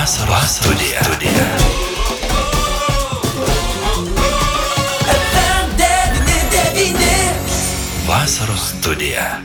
Vasaros studija. studija. Vasaros studija.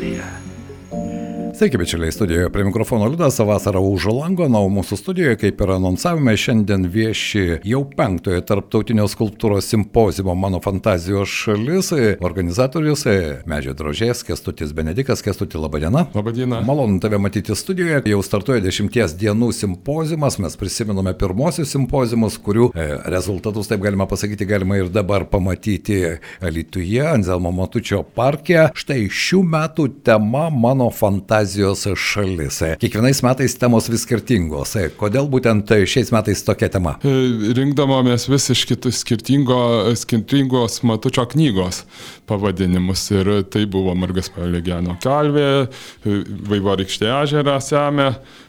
Sveiki, bičiuliai, studijoje prie mikrofono Liudas, vasara už lango, na, o mūsų studijoje, kaip ir anonsavome, šiandien vieši jau penktojo tarptautinio skulptūros simpozimo Mano fantazijos šalis, organizatorius Medžio drožės, Kestutis Benedikas, Kestutis Labadiena. Labadiena. Malonu tave matyti studijoje, jau startuoja dešimties dienų simpozimas, mes prisiminome pirmosius simpozimus, kurių e, rezultatus, taip galima pasakyti, galima ir dabar pamatyti Alituje, Anzelmo Matučio parke. Štai šių metų tema Mano fantazijos Azijos šalis. Kiekvienais metais temos vis skirtingos. Kodėl būtent šiais metais tokia tema? E, rinkdavomės vis iš kitų skirtingo, skirtingos Matučio knygos pavadinimus. Ir tai buvo Margas Palegiano kalvė, e, Vaivorykštė ežerą semė, e,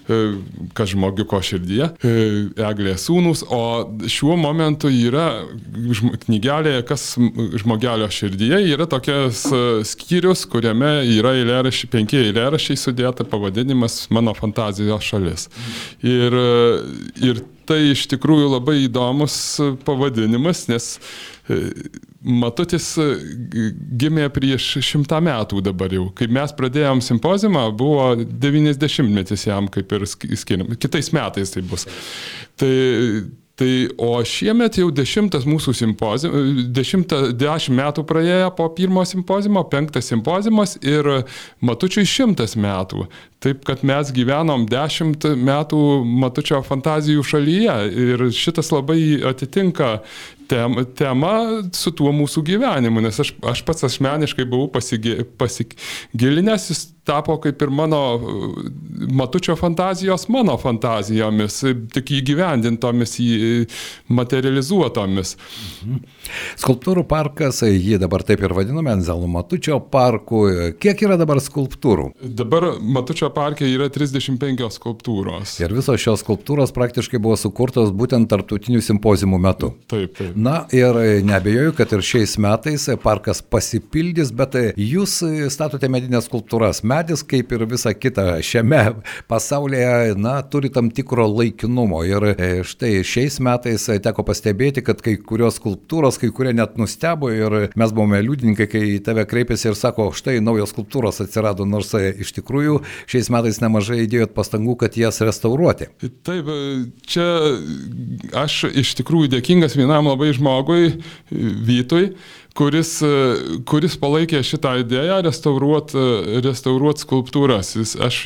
kas žmogiuko širdyje, eglė sūnus, o šiuo momentu yra knygelėje, kas žmogelio širdyje, yra tokias skyrius, kuriame yra eilėraščiai, penki eilėraščiai sudėta pavadinimas Mano fantazijos šalis. Ir, ir tai iš tikrųjų labai įdomus pavadinimas, nes e, Matutis gimė prieš šimtą metų dabar jau. Kai mes pradėjom simpozimą, buvo 90 metis jam kaip ir skiriam. Kitais metais tai bus. Tai Tai o šiemet jau dešimtas mūsų simpozimas, dešimtą, dešimt metų praėjo po pirmo simpozimo, penktas simpozimas ir Matučiui šimtas metų. Taip, kad mes gyvenom dešimt metų Matučio fantazijų šalyje ir šitas labai atitinka tem, tema su tuo mūsų gyvenimu, nes aš, aš pats asmeniškai buvau pasigi, pasigilinęs, jis tapo kaip ir mano matučio fantazijos mano fantazijomis, tik įgyvendintomis, materializuotomis. Mhm. Skulptūrų parkas, jį dabar taip ir vadiname, Anzelų Matučio parku. Kiek yra dabar skulptūrų? Dabar Matučio parke yra 35 skulptūros. Ir visos šios skulptūros praktiškai buvo sukurtos būtent tarptautinių simpozimų metu. Taip, taip. Na ir nebejoju, kad ir šiais metais parkas pasipildys, bet jūs statote medinės skulptūras. Medis, kaip ir visa kita šiame pasaulyje, na, turi tam tikro laikinumo. Ir štai šiais metais teko pastebėti, kad kai kurios skulptūros kai kurie net nustebo ir mes buvome liudininkai, kai tave kreipėsi ir sako, štai naujos skulptūros atsirado, nors e, iš tikrųjų šiais metais nemažai įdėjot pastangų, kad jas restauruoti. Taip, e, čia aš iš tikrųjų dėkingas vienam labai žmogui, Vytui, kuris, kuris palaikė šitą idėją restauruoti restauruot skulptūras. Jis, aš,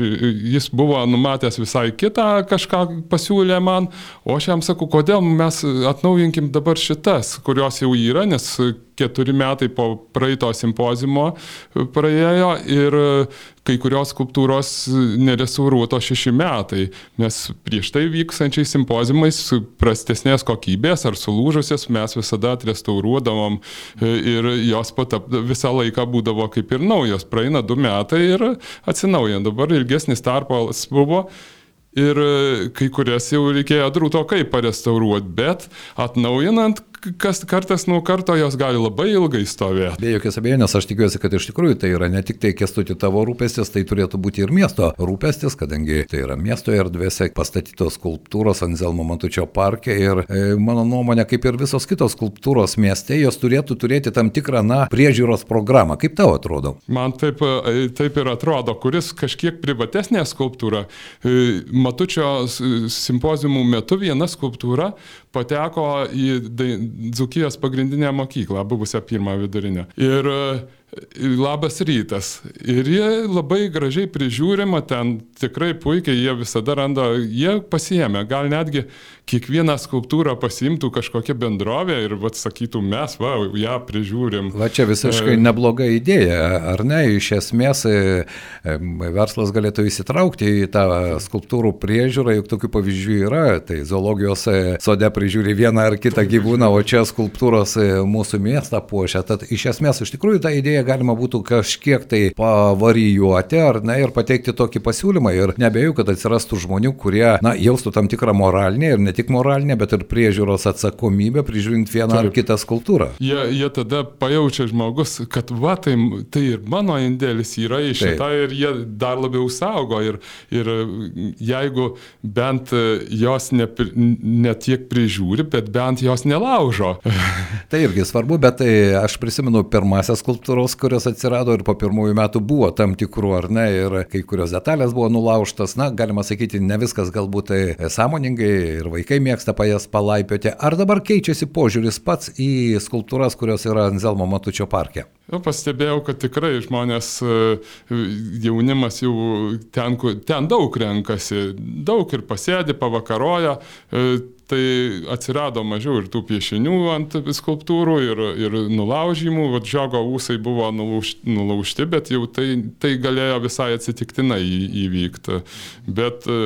jis buvo numatęs visai kitą kažką pasiūlė man, o aš jam sakau, kodėl mes atnaujinkim dabar šitas, kurios jau yra, nes keturi metai po praeito simpozimo praėjo ir kai kurios skulptūros nerestauruotos šeši metai, nes prieš tai vykstančiais simpozimais prastesnės kokybės ar sulūžusios mes visada atrestauruodavom ir jos patap, visą laiką būdavo kaip ir naujos. Praeina du metai ir atsinaujina. Dabar ilgesnis tarpas buvo. Ir kai kurias jau reikėjo drūtokai parestauruoti, bet atnaujinant kas kartas nuo karto jos gali labai ilgai stovėti. Be jokios abejonės, aš tikiuosi, kad iš tikrųjų tai yra ne tik tai kestuti tavo rūpestis, tai turėtų būti ir miesto rūpestis, kadangi tai yra miesto erdvėse pastatytos skulptūros Anzelmo Matučio parke ir e, mano nuomonė, kaip ir visos kitos skulptūros mieste, jos turėtų turėti tam tikrą, na, priežiūros programą. Kaip tau atrodo? Man taip, e, taip ir atrodo, kuris kažkiek privatesnė skulptūra. E, Matučio simpozimų metu viena skulptūra pateko į Dzukijos pagrindinę mokyklą, buvusią pirmą vidurinę. Ir labas rytas. Ir jie labai gražiai prižiūrima, ten tikrai puikiai jie visada randa, jie pasiemė, gal netgi kiekvieną skulptūrą pasimtų kažkokia bendrovė ir vat, sakytų, mes, va, ją prižiūrim. Va čia visiškai e... nebloga idėja, ar ne? Iš esmės e, e, verslas galėtų įsitraukti į tą skulptūrų priežiūrą, juk tokių pavyzdžių yra. Tai zoologijos e, sode prižiūri vieną ar kitą gyvūną, o čia skulptūros mūsų miestą puošia. Tad iš esmės iš tikrųjų ta idėja idėją galima būtų kažkiek tai pavarijuoti, ar ne, ir pateikti tokį pasiūlymą. Ir nebejoju, kad atsirastų žmonių, kurie, na, jaustų tam tikrą moralinę ir ne tik moralinę, bet ir priežiūros atsakomybę prižiūrint vieną Taip. ar kitą skultūrą. Jie, jie tada pajaučia žmogus, kad va, tai, tai ir mano indėlis yra į šitą ir jie dar labiau saugo. Ir, ir jeigu bent jos ne, ne tiek prižiūri, bet bent jos nelaužo. tai irgi svarbu, bet tai aš prisimenu pirmasias skulptūros, kurios atsirado ir po pirmųjų metų buvo tam tikrų, ar ne, ir kai kurios detalės buvo nulaužtas, na, galima sakyti, ne viskas galbūt tai sąmoningai ir vaikai mėgsta pajas palaipioti. Ar dabar keičiasi požiūris pats į skulptūras, kurios yra Anzelmo Matučio parke? Jau pastebėjau, kad tikrai žmonės, jaunimas jau ten, ten daug renkasi, daug ir pasėdi, pavakaroja, tai atsirado mažiau ir tų piešinių ant skulptūrų, ir, ir nulaužymų, vad žiogo ūsai buvo nulaužti, nulaužti, bet jau tai, tai galėjo visai atsitiktinai įvykti. Bet e,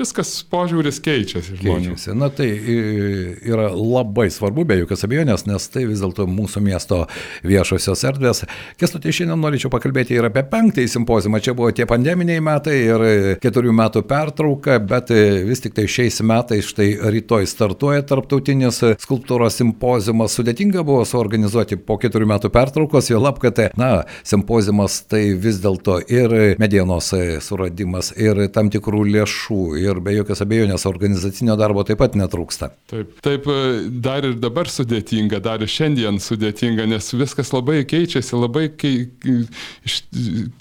viskas požiūris keičiasi. Keičiasi. Na tai yra labai svarbu, be jokios abejonės, nes tai vis dėlto mūsų miesto viešosios erdvės. Kestutė, šiandien norėčiau pakalbėti ir apie penktąjį simpozimą. Čia buvo tie pandeminiai metai ir keturių metų pertrauka, bet vis tik tai šiais metais štai rytoj rytoj startuoja tarptautinis skulptūros simpozijumas. Sudėtinga buvo suorganizuoti po keturių metų pertraukos, jo lab, kad, na, simpozijumas tai vis dėlto ir medienos suradimas, ir tam tikrų lėšų, ir be jokios abejonės organizacinio darbo taip pat netrūksta. Taip, taip, dar ir dabar sudėtinga, dar ir šiandien sudėtinga, nes viskas labai keičiasi, labai kei,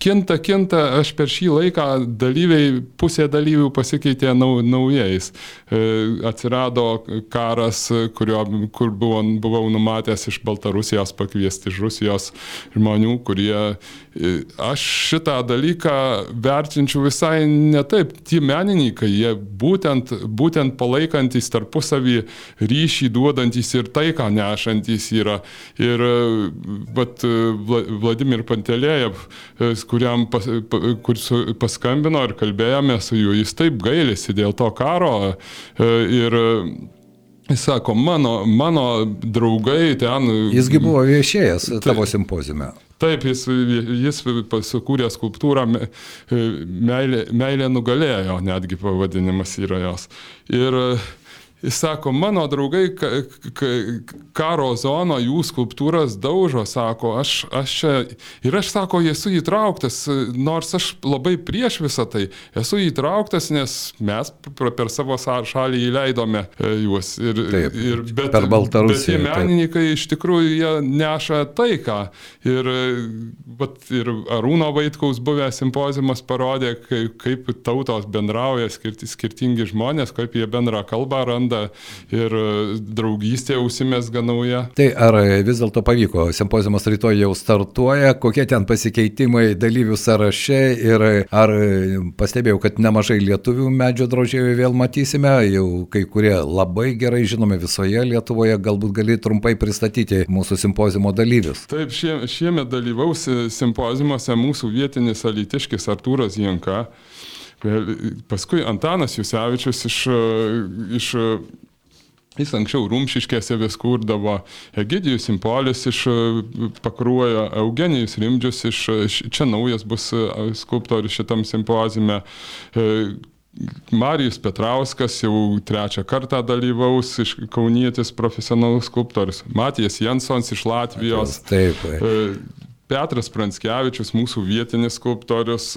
kinta, kinta, aš per šį laiką dalyviai, pusė dalyvių pasikeitė nau, naujais. E, atsirado atsirado karas, kurio, kur buvo, buvau numatęs iš Baltarusijos pakviesti iš Rusijos žmonių, kurie aš šitą dalyką vertinčiau visai ne taip. Tie menininkai, jie būtent, būtent palaikantis tarpusavį ryšį duodantis ir taiką nešantis yra. Ir vat, Vladimir Pantelėjev, kuriam pas, kur paskambino ir kalbėjome su juo, jis taip gailėsi dėl to karo ir Jis sako, mano, mano draugai ten. Jisgi buvo viešėjęs tavo simpozime. Taip, jis, jis sukūrė skulptūrą Meilė, meilė nugalėjo, netgi pavadinimas yra jos. Ir Jis sako, mano draugai karo zono, jų skulptūras daužo, sako, aš, aš čia ir aš sako, esu įtrauktas, nors aš labai prieš visą tai, esu įtrauktas, nes mes per savo šalį įleidome e, juos. Ir, taip, ir, bet, per Baltarusiją. Tie menininkai taip. iš tikrųjų jie neša taiką. Ir, bet, ir Arūno Vaitkaus buvęs simpozimas parodė, kaip, kaip tautos bendrauja skirti, skirtingi žmonės, kaip jie bendrą kalbą randa atsiranda ir e, draugystė užsimesga nauja. Tai ar vis dėlto pavyko? Simpozijumas rytoj jau startuoja, kokie ten pasikeitimai dalyvių sąraše ir ar pastebėjau, kad nemažai lietuvių medžio drožėjų vėl matysime, jau kai kurie labai gerai žinomi visoje Lietuvoje, galbūt gali trumpai pristatyti mūsų simpozimo dalyvius. Taip, šie, šiemet dalyvaus simpozimuose mūsų vietinis alitiškis Artūras Janka. Paskui Antanas Jusevičius iš, iš Jis anksčiau rumšiškėse vis kurdavo, Egidijus Simpolis iš Pakruojo, Eugenijus Rimdžius iš, čia naujas bus skulptorius šitam simpozime, Marijus Petrauskas jau trečią kartą dalyvaus, iš Kaunietis profesionalus skulptorius, Matijas Jensons iš Latvijos. Taip. taip. Petras Pranskevičius, mūsų vietinis skulptorius,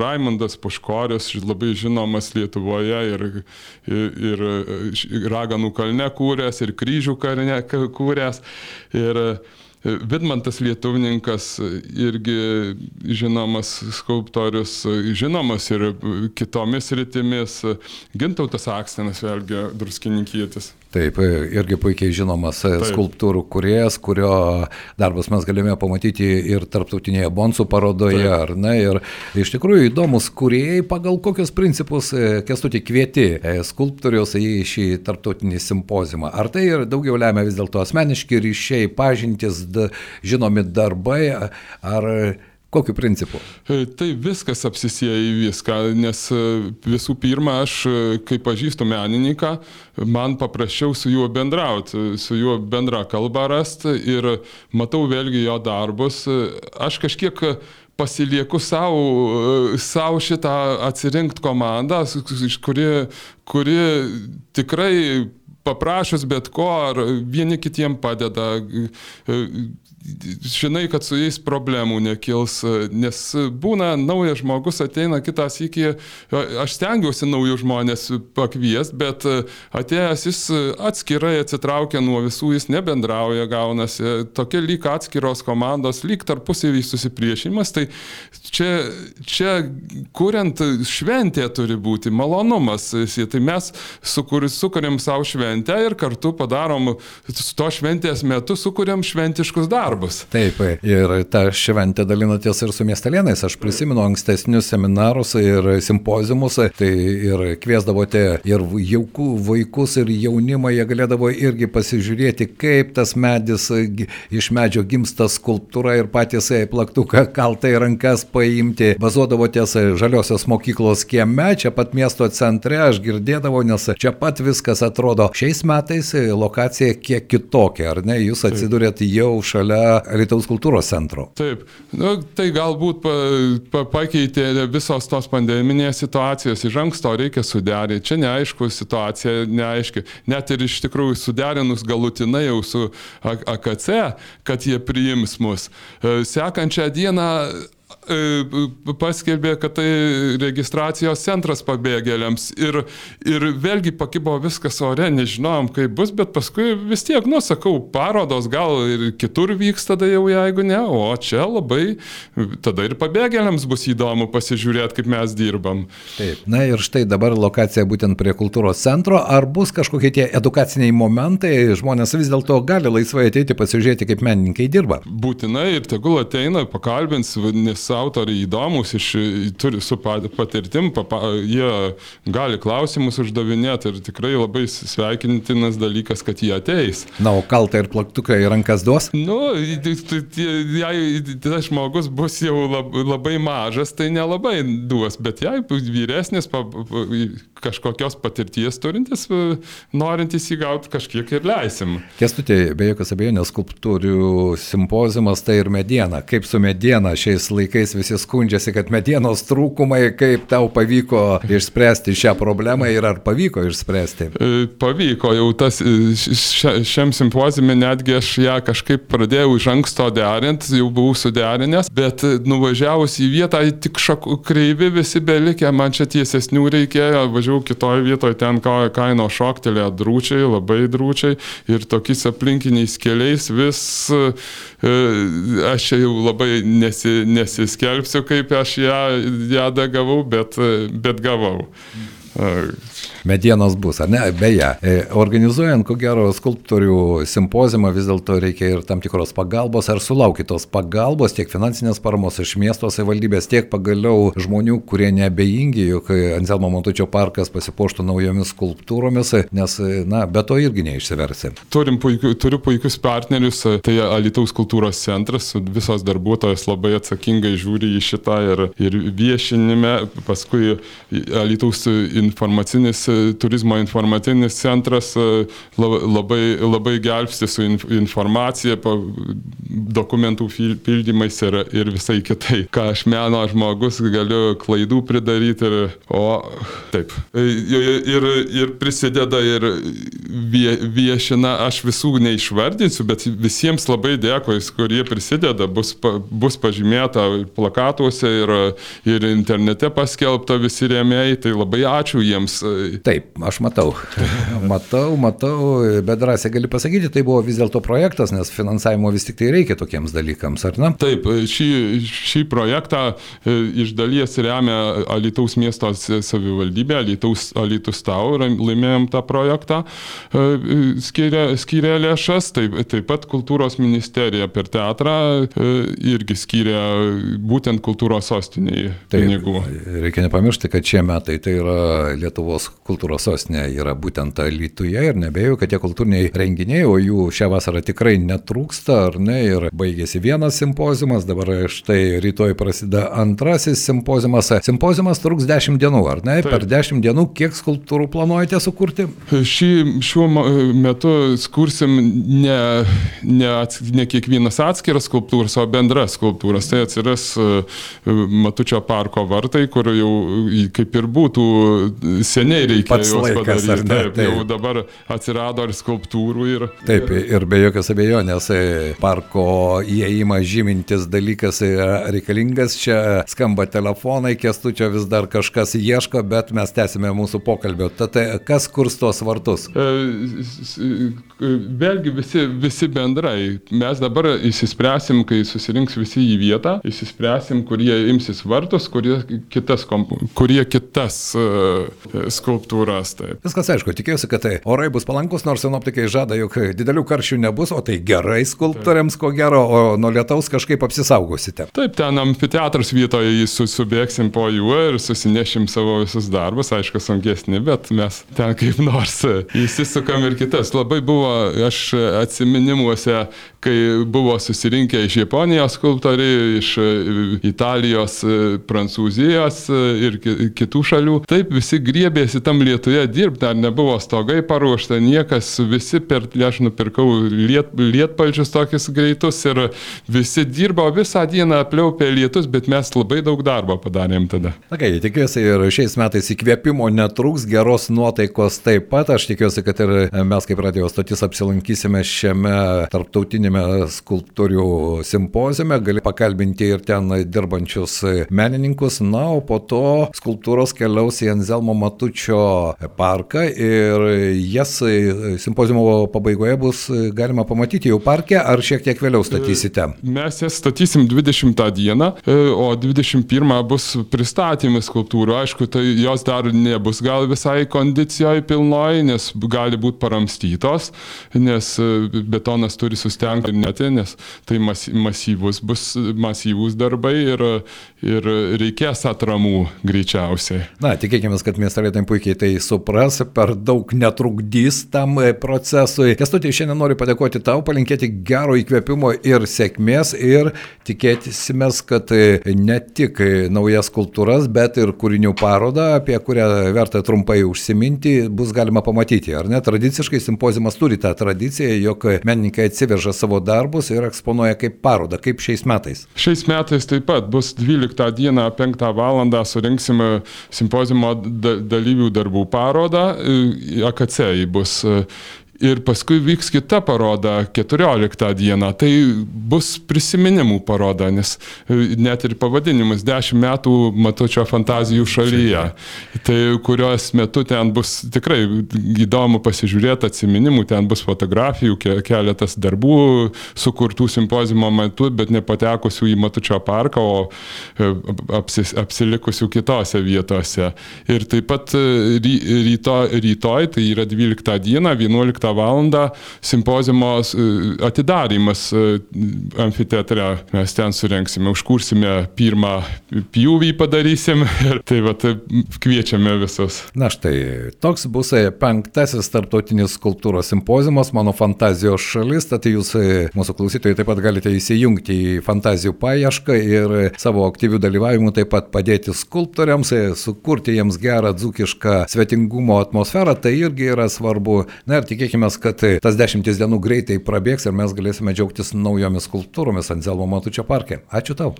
Raimondas Puškorius, labai žinomas Lietuvoje ir, ir, ir Raganų kalne kūręs, ir kryžių kalne kūręs. Ir Vidmantas Lietuvininkas irgi žinomas skulptorius, žinomas ir kitomis rytimis. Gintautas Akstinas vėlgi druskininkietis. Taip, irgi puikiai žinomas Taip. skulptūrų kuriejas, kurio darbus mes galime pamatyti ir tarptautinėje Bonsų parodoje, Taip. ar ne? Ir iš tikrųjų įdomus kuriejai, pagal kokius principus e, kestutį kvieti e, skulptorius į šį tarptautinį simpozimą. Ar tai ir daugiau lemia vis dėlto asmeniški ryšiai, pažintis, žinomi darbai, ar Kokiu principu? E, tai viskas apsisėja į viską, nes e, visų pirma, aš, e, kai pažįstu menininką, man paprasčiau su juo bendrauti, su juo bendrą kalbą rasti ir matau vėlgi jo darbus. Aš kažkiek pasilieku savo, savo šitą atsirinkti komandą, kuri, kuri tikrai paprašus bet ko, ar vieni kitiem padeda, žinai, kad su jais problemų nekils, nes būna naujas žmogus, ateina kitas iki, aš stengiuosi naujus žmonės pakviesti, bet atėjęs jis atskirai atsitraukia nuo visų, jis nebendrauja, gaunasi, tokia lyg atskiros komandos, lyg tarpusavį susipriešinimas, tai čia, čia kuriant šventė turi būti, malonumas, tai mes sukur, sukuriam savo šventę ir kartu padarom to šventės metu, sukuriam šventiškus darbus darbus. Taip, ir tą šventę dalinatės ir su miestelėnais. Aš prisimenu ankstesnius seminarus ir simpozimus, tai ir kviesdavote ir jaukų vaikus, ir jaunimą, jie galėdavo irgi pasižiūrėti, kaip tas medis iš medžio gimsta skulptūra ir patys plaktuką kaltai rankas paimti. Bazuodavotės žaliosios mokyklos kieme, čia pat miesto centre, aš girdėdavau, nes čia pat viskas atrodo. Šiais metais lokacija kiek kitokia, ar ne? Jūs atsidūrėt jau šalia Lietuvos kultūros centro. Taip, nu, tai galbūt pa, pa, pakeitė visos tos pandeminės situacijos, iš anksto reikia suderinti, čia neaišku situacija, neaiški, net ir iš tikrųjų suderinus galutinai jau su AKC, kad jie priims mus. E, sekančią dieną paskelbė, kad tai registracijos centras pabėgėliams. Ir, ir vėlgi pakibo viskas ore, nežinojom, kaip bus, bet paskui vis tiek, nu, sakau, parodos gal ir kitur vyks tada jau, jeigu ne, o čia labai, tada ir pabėgėliams bus įdomu pasižiūrėti, kaip mes dirbam. Taip, na ir štai dabar lokacija būtent prie kultūros centro, ar bus kažkokie tie edukaciniai momentai, žmonės vis dėlto gali laisvai ateiti pasižiūrėti, kaip menininkai dirba. Būtinai ir tegul ateina, pakalbins, nes autoriai įdomus, iš, turi su patirtim, papa, jie gali klausimus uždavinėti ir tikrai labai sveikintinas dalykas, kad jie ateis. Na, o kaltą ir plaktuką į rankas duos? Nu, jei tas žmogus bus jau labai mažas, tai nelabai duos, bet jei vyresnis, kažkokios patirties turintis, norintis įgauti, kažkiek ir leisim. Kestutė, be jokios abejonės, skulptūrių simpozimas tai ir mediena. Kaip su mediena šiais laikais visi skundžiasi, kad medienos trūkumai, kaip tau pavyko išspręsti šią problemą ir ar pavyko išspręsti? E, pavyko, jau tas e, šiam simpozime netgi aš ją kažkaip pradėjau iš anksto derinti, jau buvau suderinęs, bet e, nuvažiavus į vietą, tik šakų kreivi visi belikė, man čia tiesesnių reikėjo, važiavau kitoje vietoje, ten kaino šoktelė drūčiai, labai drūčiai ir tokiais aplinkiniais keliais vis aš čia jau labai nesi, nesis neskelbsiu, kaip aš ją, ją dagavau, bet, bet gavau. Mm. Medienos bus, ar ne? Beje, e, organizuojant, ko gero, skulptorių simpozimą vis dėlto reikia ir tam tikros pagalbos, ar sulaukitos pagalbos tiek finansinės paramos iš miesto savivaldybės, tiek pagaliau žmonių, kurie neabejingi, jog Anselmo Montučio parkas pasipoštų naujomis skulptūromis, nes, na, be to irgi neišsiversi. Turim puikiu, turiu puikius partnerius, tai Alitaus kultūros centras, visos darbuotojas labai atsakingai žiūri į šitą ir, ir viešinime, paskui Alitaus informacinis turizmo informacinis centras e, labai, labai gelbsti su informacija, dokumentų pildymais ir, ir visai kitai. Ką aš meno žmogus galiu klaidų pridaryti ir, o taip. E, ir, ir prisideda ir vie, viešina, aš visų neišvardinsiu, bet visiems labai dėkoju, kurie prisideda, bus, bus pažymėta plakatuose ir, ir internete paskelbta visi rėmėjai, tai labai ačiū jiems. Taip, aš matau. matau, matau, bet drąsiai gali pasakyti, tai buvo vis dėlto projektas, nes finansavimo vis tik tai reikia tokiems dalykams, ar ne? Taip, šį, šį projektą e, iš dalies remia Alitaus miesto savivaldybė, Alitaus, Alitus Tau, laimėjom tą projektą, skiria, skiria lėšas, taip, taip pat kultūros ministerija per teatrą irgi skiria būtent kultūros sostiniai pinigų. Reikia nepamiršti, kad šie metai tai yra Lietuvos kultūros sostinė, yra būtent Lietuvoje ir nebėjau, kad tie kultūriniai renginiai, o jų šią vasarą tikrai netrūksta, ar ne, ir baigėsi vienas simpozimas, dabar štai rytoj prasideda antrasis simpozimas. Simpozimas truks 10 dienų, ar ne? Taip. Per 10 dienų kiek skulptūrų planuojate sukurti? Šį, šiuo metu skursim ne, ne, ne kiekvienas atskiras skulptūras, o bendras skulptūras. Tai atsiras e, Matučio parko vartai, kur jau kaip ir būtų seniai reikėjo juos padaryti. Taip, taip, jau dabar atsirado ir skulptūrų. Ir, taip, ir be jokios abejonės e, parko įėjimą žymintis dalykas yra reikalingas. Čia skamba telefonai, kestučio vis dar kažkas ieško, bet mes tęsime mūsų pokalbio. Tad e, kas kurs tuos vartus? Vėlgi visi, visi bendrai. Mes dabar įsispręsim, kai susirinks visi į vietą, įsispręsim, kurie imsis vartus, kurie kitas, kurie kitas uh, skulptūras. Taip. Viskas aišku, tikiuosi, kad tai orai bus palankus, nors sinoptikai žada, jog didelių karščių nebus, o tai gerai skulptoriams, ko gero, o nuo lietaus kažkaip apsisaugosite. Taip, ten amfiteatras vietoje subėgsim po juo ir susinešim savo visus darbus, aišku, sunkesni, bet mes ten kaip nors įsisukam ir kitas. Labai buvo, aš atsiminimuose, kai buvo susirinkę iš Japonijos skulptoriai, iš Italijos, Prancūzijos ir kitų šalių, taip visi griebėsi tam Lietuvoje dirbti, dar nebuvo stogai paruošta, niekas, visi per, aš nupirkau liet, lietpalčius tokius greitus ir visi dirbo visą dieną apliaupė lietus, bet mes labai daug darbo padarėm tada. Okay, tikiuosi ir šiais metais įkvėpimo netrūks, geros nuotaikos taip pat, aš tikiuosi, kad ir mes kaip radio stotis apsilankysime šiame tarptautinėme skulptorių simpozime, gali pakalbinti ir ten dirbančius menininkus, na, o po to skulptūros keliaus į Anzelmo Matučio parką ir jas simpozimo pabaigoje bus galima pamatyti jau parke ar šiek tiek vėliau statysite? Mes jas statysim 20 dieną, o 21 bus pristatymai skulptūrų. Aišku, tai jos dar nebus gal visai kondicijoje pilnoji, nes gali būti paramstytos, nes betonas turi sustengti net, nes tai masyvus bus masyvus darbai ir, ir reikės atramų greičiausiai. Na, tikėkime, kad miestelėtai puikiai tai supras, per daug netrukdys tam e, procesui. Kestutė, šiandien noriu padėkoti tau, palinkėti gero įkvėpimo ir sėkmės ir tikėsimės, kad e, ne tik naujas kultūras, bet ir kūrinių parodą, apie kurią verta trumpai užsiminti, bus galima pamatyti. Ar ne? Tradiciškai simpozimas turi tą tradiciją, jog menininkai atsiveža savo darbus ir eksponuoja kaip parodą, kaip šiais metais. Šiais metais taip pat bus 12 dieną 5 val. surinksim simpozimo dalyvių darbų parodą. AKC bus Ir paskui vyks kita paroda 14 dieną. Tai bus prisiminimų paroda, nes e, net ir pavadinimas 10 metų Matučio fantazijų šalyje. Tai kurios metu ten bus tikrai įdomu pasižiūrėti atsiminimų, ten bus fotografijų, keletas darbų sukurtų simpozimo metu, bet nepatekusių į Matučio parką, o e, apsis, apsilikusių kitose vietose. Ir taip pat e, rytoj, rytoj tai yra 12 diena, 11 val. simpozimo e, atidarimas e, amfiteatre. Mes ten surenksime, užkursime pirmą pjūvį padarysim ir tai va, tai kviečiame visus. Na štai, toks bus penktasis tarptautinis kultūros simpozimas mano fantazijos šalis, tad jūs, mūsų klausytojai, taip pat galite įsijungti į fantazijų paiešką ir savo aktyvių dalyvavimų taip pat padėti skulptoriams, sukurti jiems gerą dzukišką svetingumo atmosferą, tai irgi yra svarbu. Na ir tikėkime, kad tas dešimtis dienų greitai prabėgs ir mes galėsime džiaugtis naujomis skulptūromis ant Zelmo Matučio parke. Ačiū tau.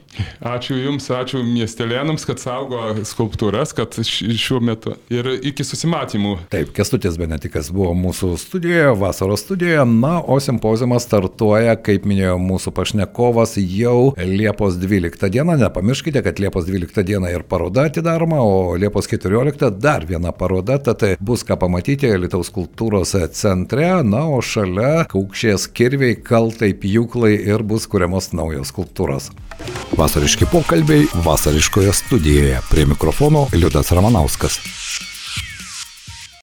Ačiū Jums, ačiū miestelėnams, kad saugo skulptūras, kad šiuo metu ir iki susimatymų. Taip, Kestutis Benetikas buvo mūsų studijoje, vasaros studijoje, na, o simpozimas startuoja, kaip minėjo mūsų pašnekovas, jau Liepos 12 dieną. Nepamirškite, kad Liepos 12 dieną ir paroda atidaroma, o Liepos 14 dar viena paroda, tad bus ką pamatyti Lietuvos kultūros centre na, o šalia kaukšės kirviai, kaltai, pjūklai ir bus kuriamos naujos skulptūros. Vasariški pokalbiai vasariškoje studijoje. Prie mikrofono Liudas Ramanauskas.